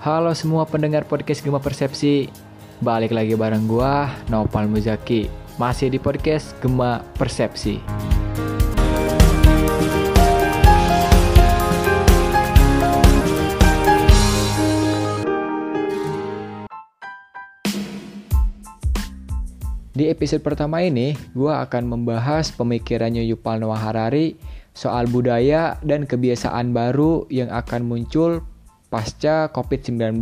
Halo semua pendengar podcast Gema Persepsi. Balik lagi bareng gua, Nopal Muzaki. Masih di podcast Gema Persepsi. Di episode pertama ini, gua akan membahas pemikirannya Yuval Noah Harari soal budaya dan kebiasaan baru yang akan muncul pasca COVID-19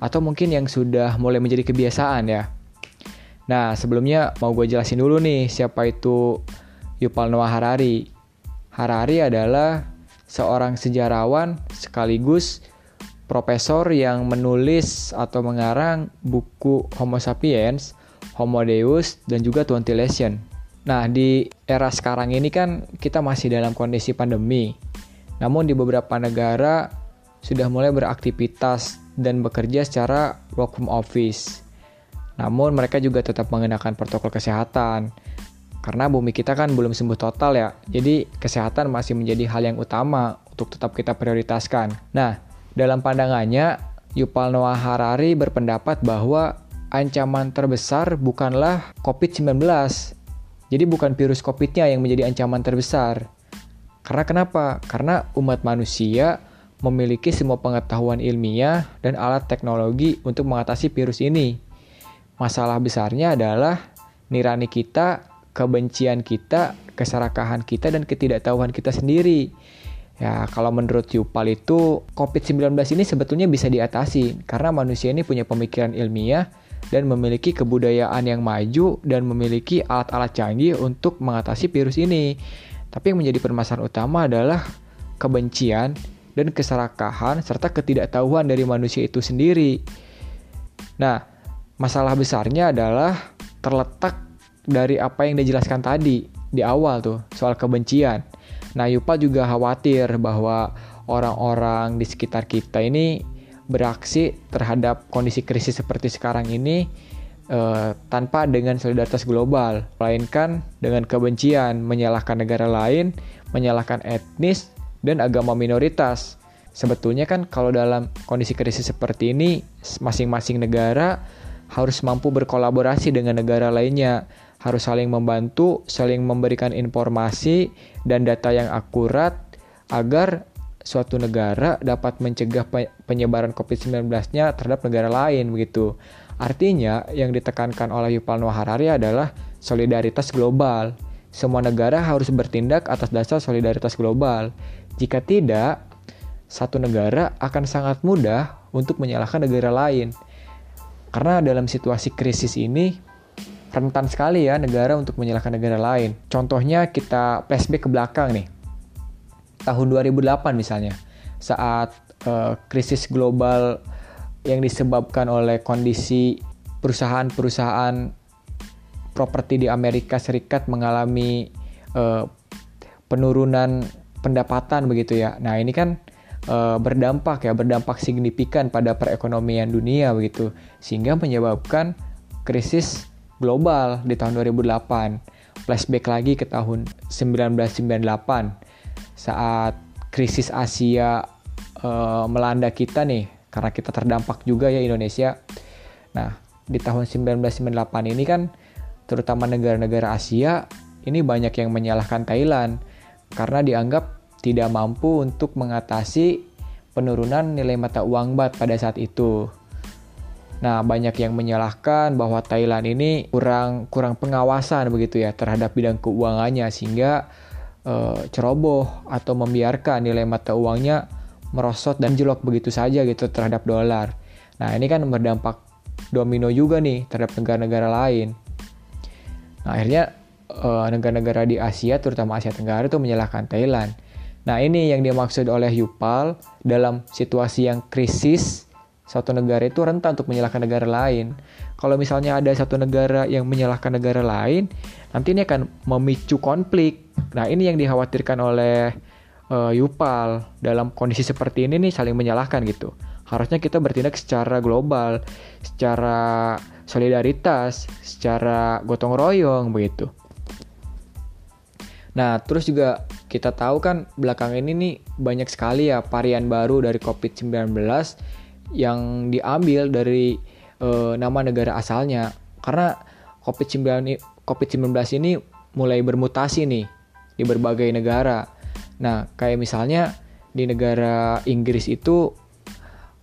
atau mungkin yang sudah mulai menjadi kebiasaan ya. Nah, sebelumnya mau gue jelasin dulu nih siapa itu Yuval Noah Harari. Harari adalah seorang sejarawan sekaligus profesor yang menulis atau mengarang buku Homo Sapiens, Homo Deus, dan juga Twentilation. Nah, di era sekarang ini kan kita masih dalam kondisi pandemi. Namun di beberapa negara sudah mulai beraktivitas dan bekerja secara work from office. Namun mereka juga tetap mengenakan protokol kesehatan. Karena bumi kita kan belum sembuh total ya. Jadi kesehatan masih menjadi hal yang utama untuk tetap kita prioritaskan. Nah, dalam pandangannya Yuval Noah Harari berpendapat bahwa ancaman terbesar bukanlah COVID-19. Jadi bukan virus COVID-nya yang menjadi ancaman terbesar. Karena kenapa? Karena umat manusia memiliki semua pengetahuan ilmiah dan alat teknologi untuk mengatasi virus ini. Masalah besarnya adalah nirani kita, kebencian kita, keserakahan kita, dan ketidaktahuan kita sendiri. Ya, kalau menurut Yupal itu, COVID-19 ini sebetulnya bisa diatasi karena manusia ini punya pemikiran ilmiah dan memiliki kebudayaan yang maju dan memiliki alat-alat canggih untuk mengatasi virus ini. Tapi yang menjadi permasalahan utama adalah kebencian dan keserakahan serta ketidaktahuan dari manusia itu sendiri. Nah, masalah besarnya adalah terletak dari apa yang dijelaskan tadi di awal tuh soal kebencian. Nah, Yupa juga khawatir bahwa orang-orang di sekitar kita ini beraksi terhadap kondisi krisis seperti sekarang ini uh, tanpa dengan solidaritas global, melainkan dengan kebencian, menyalahkan negara lain, menyalahkan etnis, dan agama minoritas. Sebetulnya kan kalau dalam kondisi krisis seperti ini, masing-masing negara harus mampu berkolaborasi dengan negara lainnya, harus saling membantu, saling memberikan informasi dan data yang akurat agar suatu negara dapat mencegah penyebaran COVID-19-nya terhadap negara lain begitu. Artinya yang ditekankan oleh Yuval Noah Harari adalah solidaritas global. Semua negara harus bertindak atas dasar solidaritas global. Jika tidak, satu negara akan sangat mudah untuk menyalahkan negara lain. Karena dalam situasi krisis ini, rentan sekali ya negara untuk menyalahkan negara lain. Contohnya kita flashback ke belakang nih. Tahun 2008 misalnya, saat uh, krisis global yang disebabkan oleh kondisi perusahaan-perusahaan properti di Amerika Serikat mengalami uh, penurunan pendapatan begitu ya. Nah, ini kan e, berdampak ya, berdampak signifikan pada perekonomian dunia begitu, sehingga menyebabkan krisis global di tahun 2008. Flashback lagi ke tahun 1998 saat krisis Asia e, melanda kita nih, karena kita terdampak juga ya Indonesia. Nah, di tahun 1998 ini kan terutama negara-negara Asia ini banyak yang menyalahkan Thailand karena dianggap tidak mampu untuk mengatasi penurunan nilai mata uang bat pada saat itu. Nah, banyak yang menyalahkan bahwa Thailand ini kurang kurang pengawasan begitu ya terhadap bidang keuangannya sehingga e, ceroboh atau membiarkan nilai mata uangnya merosot dan jelok begitu saja gitu terhadap dolar. Nah, ini kan berdampak domino juga nih terhadap negara-negara lain. Nah, akhirnya eh, negara-negara di Asia terutama Asia Tenggara itu menyalahkan Thailand. Nah, ini yang dimaksud oleh Yupal dalam situasi yang krisis, suatu negara itu rentan untuk menyalahkan negara lain. Kalau misalnya ada satu negara yang menyalahkan negara lain, nanti ini akan memicu konflik. Nah, ini yang dikhawatirkan oleh uh, Yupal dalam kondisi seperti ini nih saling menyalahkan gitu. Harusnya kita bertindak secara global, secara solidaritas, secara gotong royong begitu. Nah, terus juga kita tahu kan belakang ini nih banyak sekali ya varian baru dari COVID-19 yang diambil dari uh, nama negara asalnya karena COVID-19 COVID-19 ini mulai bermutasi nih di berbagai negara. Nah, kayak misalnya di negara Inggris itu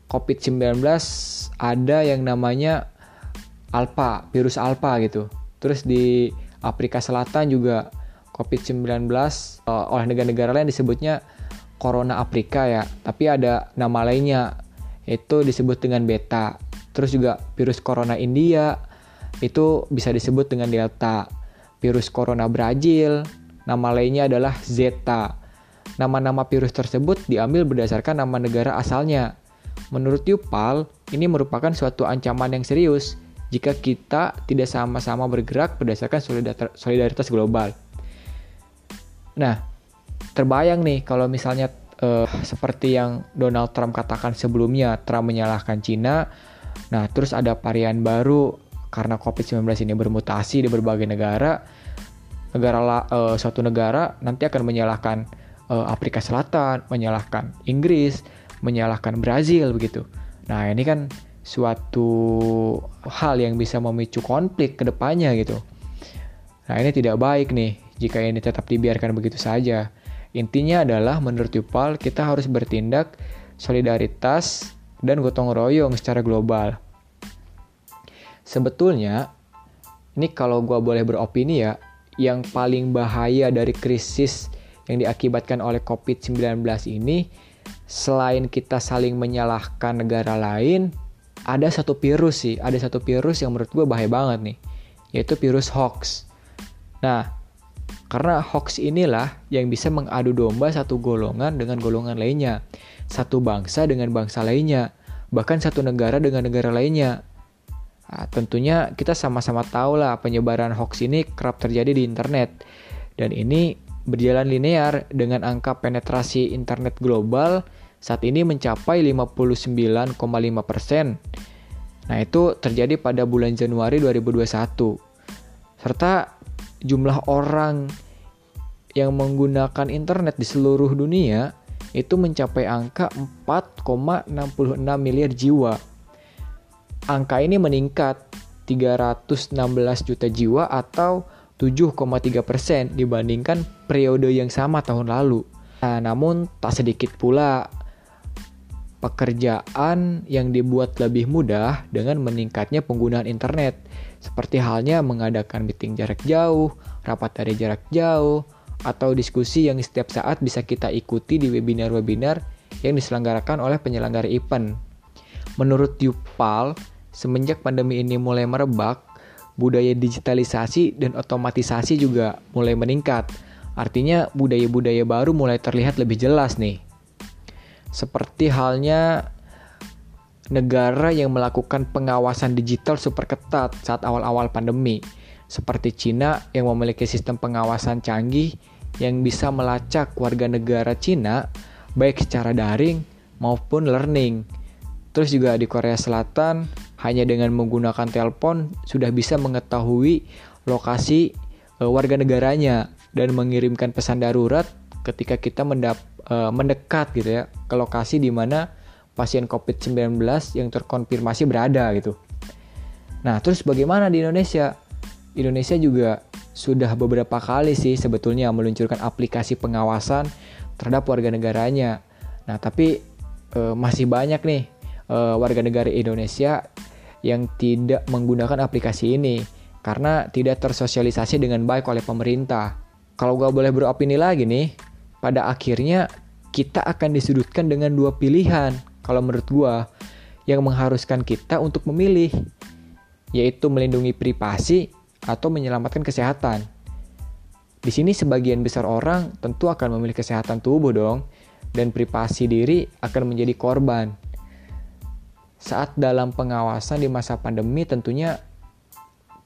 COVID-19 ada yang namanya alpha, virus alpha gitu. Terus di Afrika Selatan juga COVID-19 uh, oleh negara-negara lain disebutnya Corona Afrika ya. Tapi ada nama lainnya itu disebut dengan beta. Terus juga virus Corona India itu bisa disebut dengan delta. Virus Corona Brazil, nama lainnya adalah zeta. Nama-nama virus tersebut diambil berdasarkan nama negara asalnya. Menurut Yupal, ini merupakan suatu ancaman yang serius jika kita tidak sama-sama bergerak berdasarkan solidaritas global. Nah, terbayang nih kalau misalnya uh, seperti yang Donald Trump katakan sebelumnya, Trump menyalahkan Cina. Nah, terus ada varian baru karena COVID-19 ini bermutasi di berbagai negara. Negara uh, suatu negara nanti akan menyalahkan uh, Afrika Selatan, menyalahkan Inggris, menyalahkan Brazil begitu. Nah, ini kan suatu hal yang bisa memicu konflik ke depannya gitu. Nah, ini tidak baik nih jika ini tetap dibiarkan begitu saja. Intinya adalah menurut Yupal kita harus bertindak solidaritas dan gotong royong secara global. Sebetulnya, ini kalau gue boleh beropini ya, yang paling bahaya dari krisis yang diakibatkan oleh COVID-19 ini selain kita saling menyalahkan negara lain, ada satu virus sih, ada satu virus yang menurut gue bahaya banget nih, yaitu virus hoax. Nah, karena hoax inilah yang bisa mengadu domba satu golongan dengan golongan lainnya, satu bangsa dengan bangsa lainnya, bahkan satu negara dengan negara lainnya. Nah, tentunya kita sama-sama tahu lah penyebaran hoax ini kerap terjadi di internet. Dan ini berjalan linear dengan angka penetrasi internet global saat ini mencapai 59,5 persen. Nah itu terjadi pada bulan Januari 2021. Serta jumlah orang yang menggunakan internet di seluruh dunia itu mencapai angka 4,66 miliar jiwa. Angka ini meningkat 316 juta jiwa atau 7,3 persen dibandingkan periode yang sama tahun lalu. Nah, namun tak sedikit pula pekerjaan yang dibuat lebih mudah dengan meningkatnya penggunaan internet, seperti halnya mengadakan meeting jarak jauh, rapat dari jarak jauh, atau diskusi yang setiap saat bisa kita ikuti di webinar-webinar yang diselenggarakan oleh penyelenggara event. Menurut Yupal, semenjak pandemi ini mulai merebak, budaya digitalisasi dan otomatisasi juga mulai meningkat. Artinya budaya-budaya baru mulai terlihat lebih jelas nih. Seperti halnya negara yang melakukan pengawasan digital super ketat saat awal-awal pandemi. Seperti Cina yang memiliki sistem pengawasan canggih yang bisa melacak warga negara Cina baik secara daring maupun learning. Terus juga di Korea Selatan hanya dengan menggunakan telepon sudah bisa mengetahui lokasi e, warga negaranya dan mengirimkan pesan darurat ketika kita mendap, e, mendekat gitu ya ke lokasi di mana pasien COVID-19 yang terkonfirmasi berada gitu. Nah, terus bagaimana di Indonesia? Indonesia juga sudah beberapa kali sih sebetulnya meluncurkan aplikasi pengawasan terhadap warga negaranya. Nah, tapi e, masih banyak nih e, warga negara Indonesia yang tidak menggunakan aplikasi ini karena tidak tersosialisasi dengan baik oleh pemerintah. Kalau gue boleh beropini lagi nih, pada akhirnya kita akan disudutkan dengan dua pilihan kalau menurut gue yang mengharuskan kita untuk memilih, yaitu melindungi privasi atau menyelamatkan kesehatan. Di sini sebagian besar orang tentu akan memilih kesehatan tubuh dong, dan privasi diri akan menjadi korban saat dalam pengawasan di masa pandemi tentunya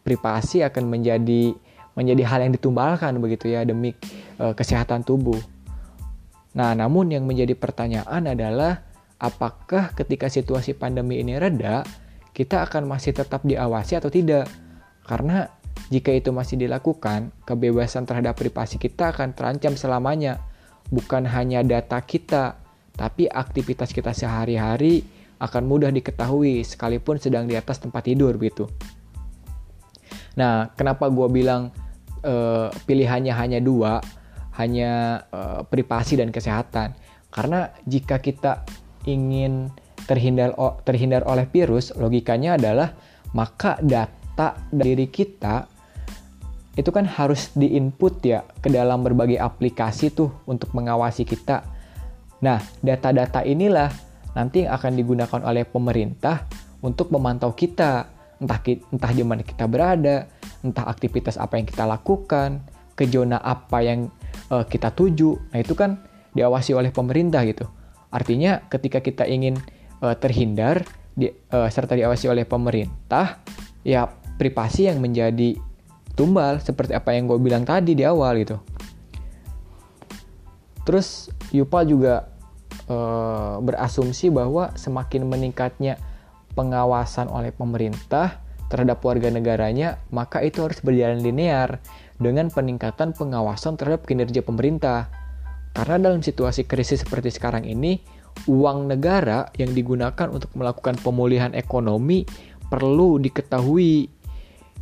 privasi akan menjadi menjadi hal yang ditumbalkan begitu ya demi e, kesehatan tubuh. Nah, namun yang menjadi pertanyaan adalah apakah ketika situasi pandemi ini reda, kita akan masih tetap diawasi atau tidak? Karena jika itu masih dilakukan, kebebasan terhadap privasi kita akan terancam selamanya. Bukan hanya data kita, tapi aktivitas kita sehari-hari akan mudah diketahui sekalipun sedang di atas tempat tidur begitu. Nah, kenapa gue bilang uh, pilihannya hanya dua, hanya uh, privasi dan kesehatan? Karena jika kita ingin terhindar terhindar oleh virus, logikanya adalah maka data diri kita itu kan harus diinput ya ke dalam berbagai aplikasi tuh untuk mengawasi kita. Nah, data-data inilah nanti yang akan digunakan oleh pemerintah untuk memantau kita, entah entah di mana kita berada, entah aktivitas apa yang kita lakukan, ke zona apa yang uh, kita tuju. Nah, itu kan diawasi oleh pemerintah gitu. Artinya ketika kita ingin uh, terhindar di, uh, serta diawasi oleh pemerintah, ya privasi yang menjadi tumbal seperti apa yang gue bilang tadi di awal gitu. Terus Yupa juga uh, berasumsi bahwa semakin meningkatnya pengawasan oleh pemerintah terhadap warga negaranya, maka itu harus berjalan linear dengan peningkatan pengawasan terhadap kinerja pemerintah. Karena dalam situasi krisis seperti sekarang ini, uang negara yang digunakan untuk melakukan pemulihan ekonomi perlu diketahui.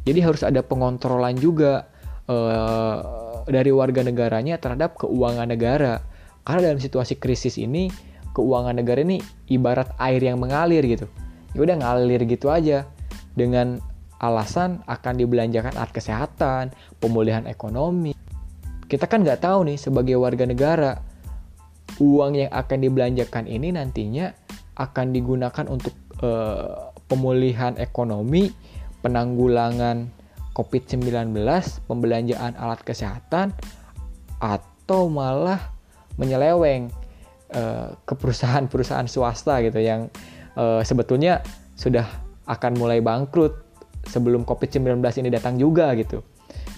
Jadi harus ada pengontrolan juga uh, dari warga negaranya terhadap keuangan negara. Karena dalam situasi krisis ini, keuangan negara ini ibarat air yang mengalir gitu. Ya udah ngalir gitu aja dengan alasan akan dibelanjakan alat kesehatan, pemulihan ekonomi. Kita kan nggak tahu nih sebagai warga negara uang yang akan dibelanjakan ini nantinya akan digunakan untuk uh, pemulihan ekonomi, penanggulangan COVID-19, pembelanjaan alat kesehatan, atau malah menyeleweng uh, ke perusahaan-perusahaan swasta gitu yang uh, sebetulnya sudah akan mulai bangkrut sebelum COVID-19 ini datang juga gitu.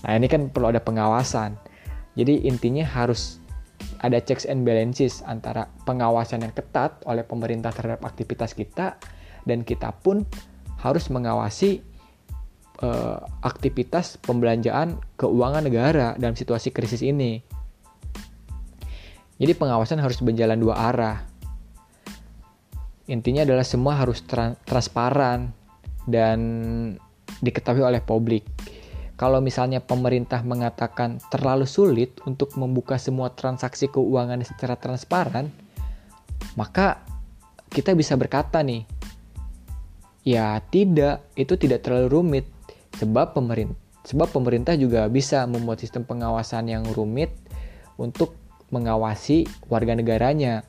Nah ini kan perlu ada pengawasan. Jadi intinya harus ada checks and balances antara pengawasan yang ketat oleh pemerintah terhadap aktivitas kita dan kita pun harus mengawasi uh, aktivitas pembelanjaan keuangan negara dalam situasi krisis ini. Jadi pengawasan harus berjalan dua arah. Intinya adalah semua harus tra transparan dan diketahui oleh publik. Kalau misalnya pemerintah mengatakan terlalu sulit untuk membuka semua transaksi keuangan secara transparan, maka kita bisa berkata nih, ya tidak, itu tidak terlalu rumit sebab pemerintah sebab pemerintah juga bisa membuat sistem pengawasan yang rumit untuk mengawasi warga negaranya.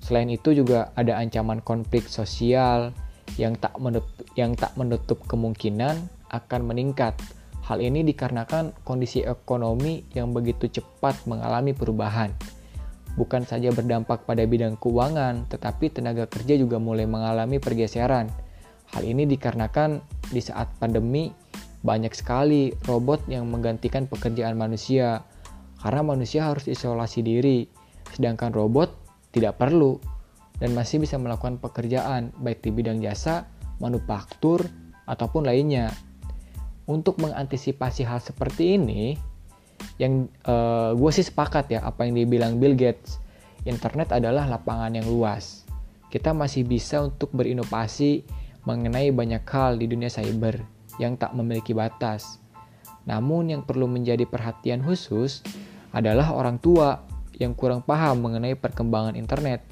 Selain itu juga ada ancaman konflik sosial yang tak menutup, yang tak menutup kemungkinan akan meningkat Hal ini dikarenakan kondisi ekonomi yang begitu cepat mengalami perubahan. Bukan saja berdampak pada bidang keuangan, tetapi tenaga kerja juga mulai mengalami pergeseran. Hal ini dikarenakan di saat pandemi banyak sekali robot yang menggantikan pekerjaan manusia karena manusia harus isolasi diri, sedangkan robot tidak perlu dan masih bisa melakukan pekerjaan baik di bidang jasa, manufaktur, ataupun lainnya untuk mengantisipasi hal seperti ini, yang uh, eh, gue sih sepakat ya apa yang dibilang Bill Gates, internet adalah lapangan yang luas. Kita masih bisa untuk berinovasi mengenai banyak hal di dunia cyber yang tak memiliki batas. Namun yang perlu menjadi perhatian khusus adalah orang tua yang kurang paham mengenai perkembangan internet.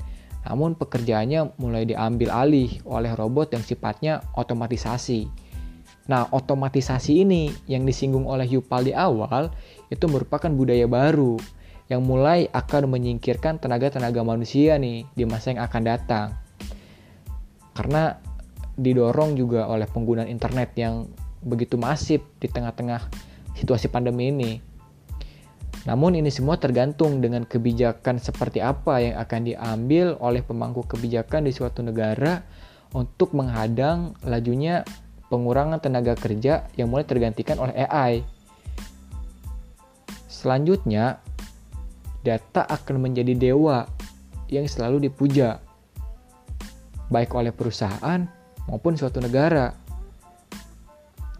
Namun pekerjaannya mulai diambil alih oleh robot yang sifatnya otomatisasi Nah, otomatisasi ini yang disinggung oleh Yupal di awal itu merupakan budaya baru yang mulai akan menyingkirkan tenaga-tenaga manusia nih di masa yang akan datang. Karena didorong juga oleh penggunaan internet yang begitu masif di tengah-tengah situasi pandemi ini. Namun ini semua tergantung dengan kebijakan seperti apa yang akan diambil oleh pemangku kebijakan di suatu negara untuk menghadang lajunya pengurangan tenaga kerja yang mulai tergantikan oleh AI. Selanjutnya, data akan menjadi dewa yang selalu dipuja, baik oleh perusahaan maupun suatu negara.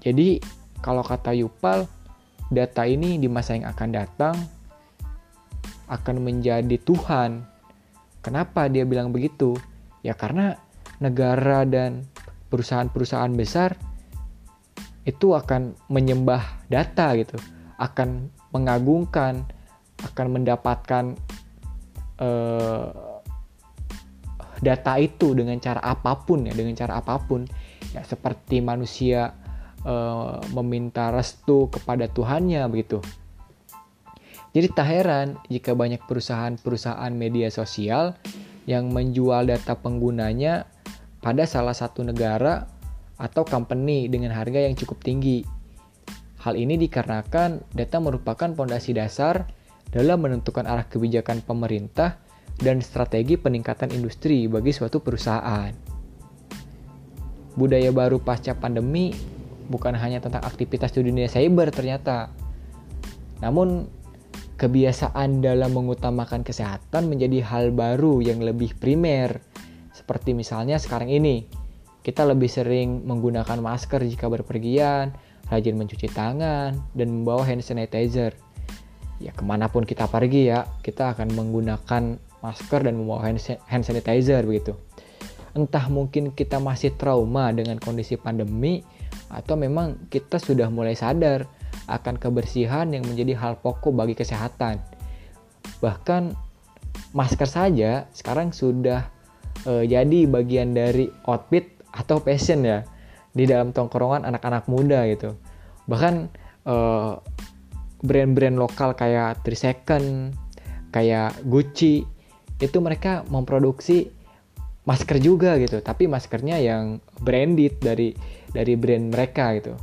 Jadi, kalau kata Yupal, data ini di masa yang akan datang akan menjadi Tuhan. Kenapa dia bilang begitu? Ya karena negara dan perusahaan-perusahaan besar itu akan menyembah data gitu, akan mengagungkan, akan mendapatkan uh, data itu dengan cara apa pun ya, dengan cara apa pun ya seperti manusia uh, meminta restu kepada Tuhannya begitu. Jadi tak heran jika banyak perusahaan-perusahaan media sosial yang menjual data penggunanya pada salah satu negara atau company dengan harga yang cukup tinggi. Hal ini dikarenakan data merupakan fondasi dasar dalam menentukan arah kebijakan pemerintah dan strategi peningkatan industri bagi suatu perusahaan. Budaya baru pasca pandemi bukan hanya tentang aktivitas di dunia cyber ternyata. Namun kebiasaan dalam mengutamakan kesehatan menjadi hal baru yang lebih primer. Seperti misalnya sekarang ini, kita lebih sering menggunakan masker jika berpergian, rajin mencuci tangan, dan membawa hand sanitizer. Ya ke mana pun kita pergi ya, kita akan menggunakan masker dan membawa hand sanitizer begitu. Entah mungkin kita masih trauma dengan kondisi pandemi, atau memang kita sudah mulai sadar akan kebersihan yang menjadi hal pokok bagi kesehatan. Bahkan masker saja sekarang sudah e, jadi bagian dari outfit atau passion ya di dalam tongkrongan anak-anak muda gitu bahkan uh, brand-brand lokal kayak Three kayak Gucci itu mereka memproduksi masker juga gitu tapi maskernya yang branded dari dari brand mereka gitu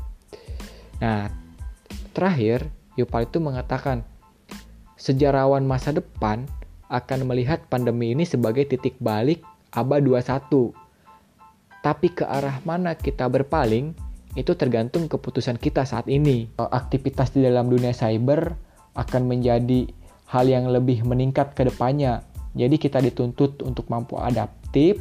nah terakhir Yupal itu mengatakan sejarawan masa depan akan melihat pandemi ini sebagai titik balik abad 21 tapi ke arah mana kita berpaling itu tergantung keputusan kita saat ini. Aktivitas di dalam dunia cyber akan menjadi hal yang lebih meningkat ke depannya. Jadi kita dituntut untuk mampu adaptif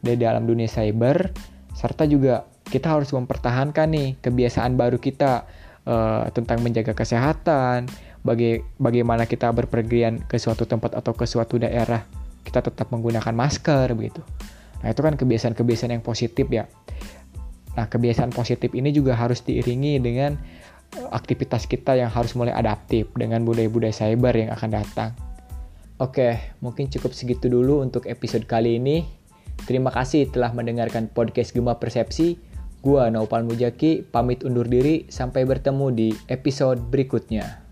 di dalam dunia cyber serta juga kita harus mempertahankan nih kebiasaan baru kita uh, tentang menjaga kesehatan, baga bagaimana kita berpergian ke suatu tempat atau ke suatu daerah kita tetap menggunakan masker begitu. Nah, itu kan kebiasaan-kebiasaan yang positif ya. Nah, kebiasaan positif ini juga harus diiringi dengan eh, aktivitas kita yang harus mulai adaptif dengan budaya-budaya cyber yang akan datang. Oke, mungkin cukup segitu dulu untuk episode kali ini. Terima kasih telah mendengarkan podcast Gema Persepsi. Gua Naupal Mujaki, pamit undur diri. Sampai bertemu di episode berikutnya.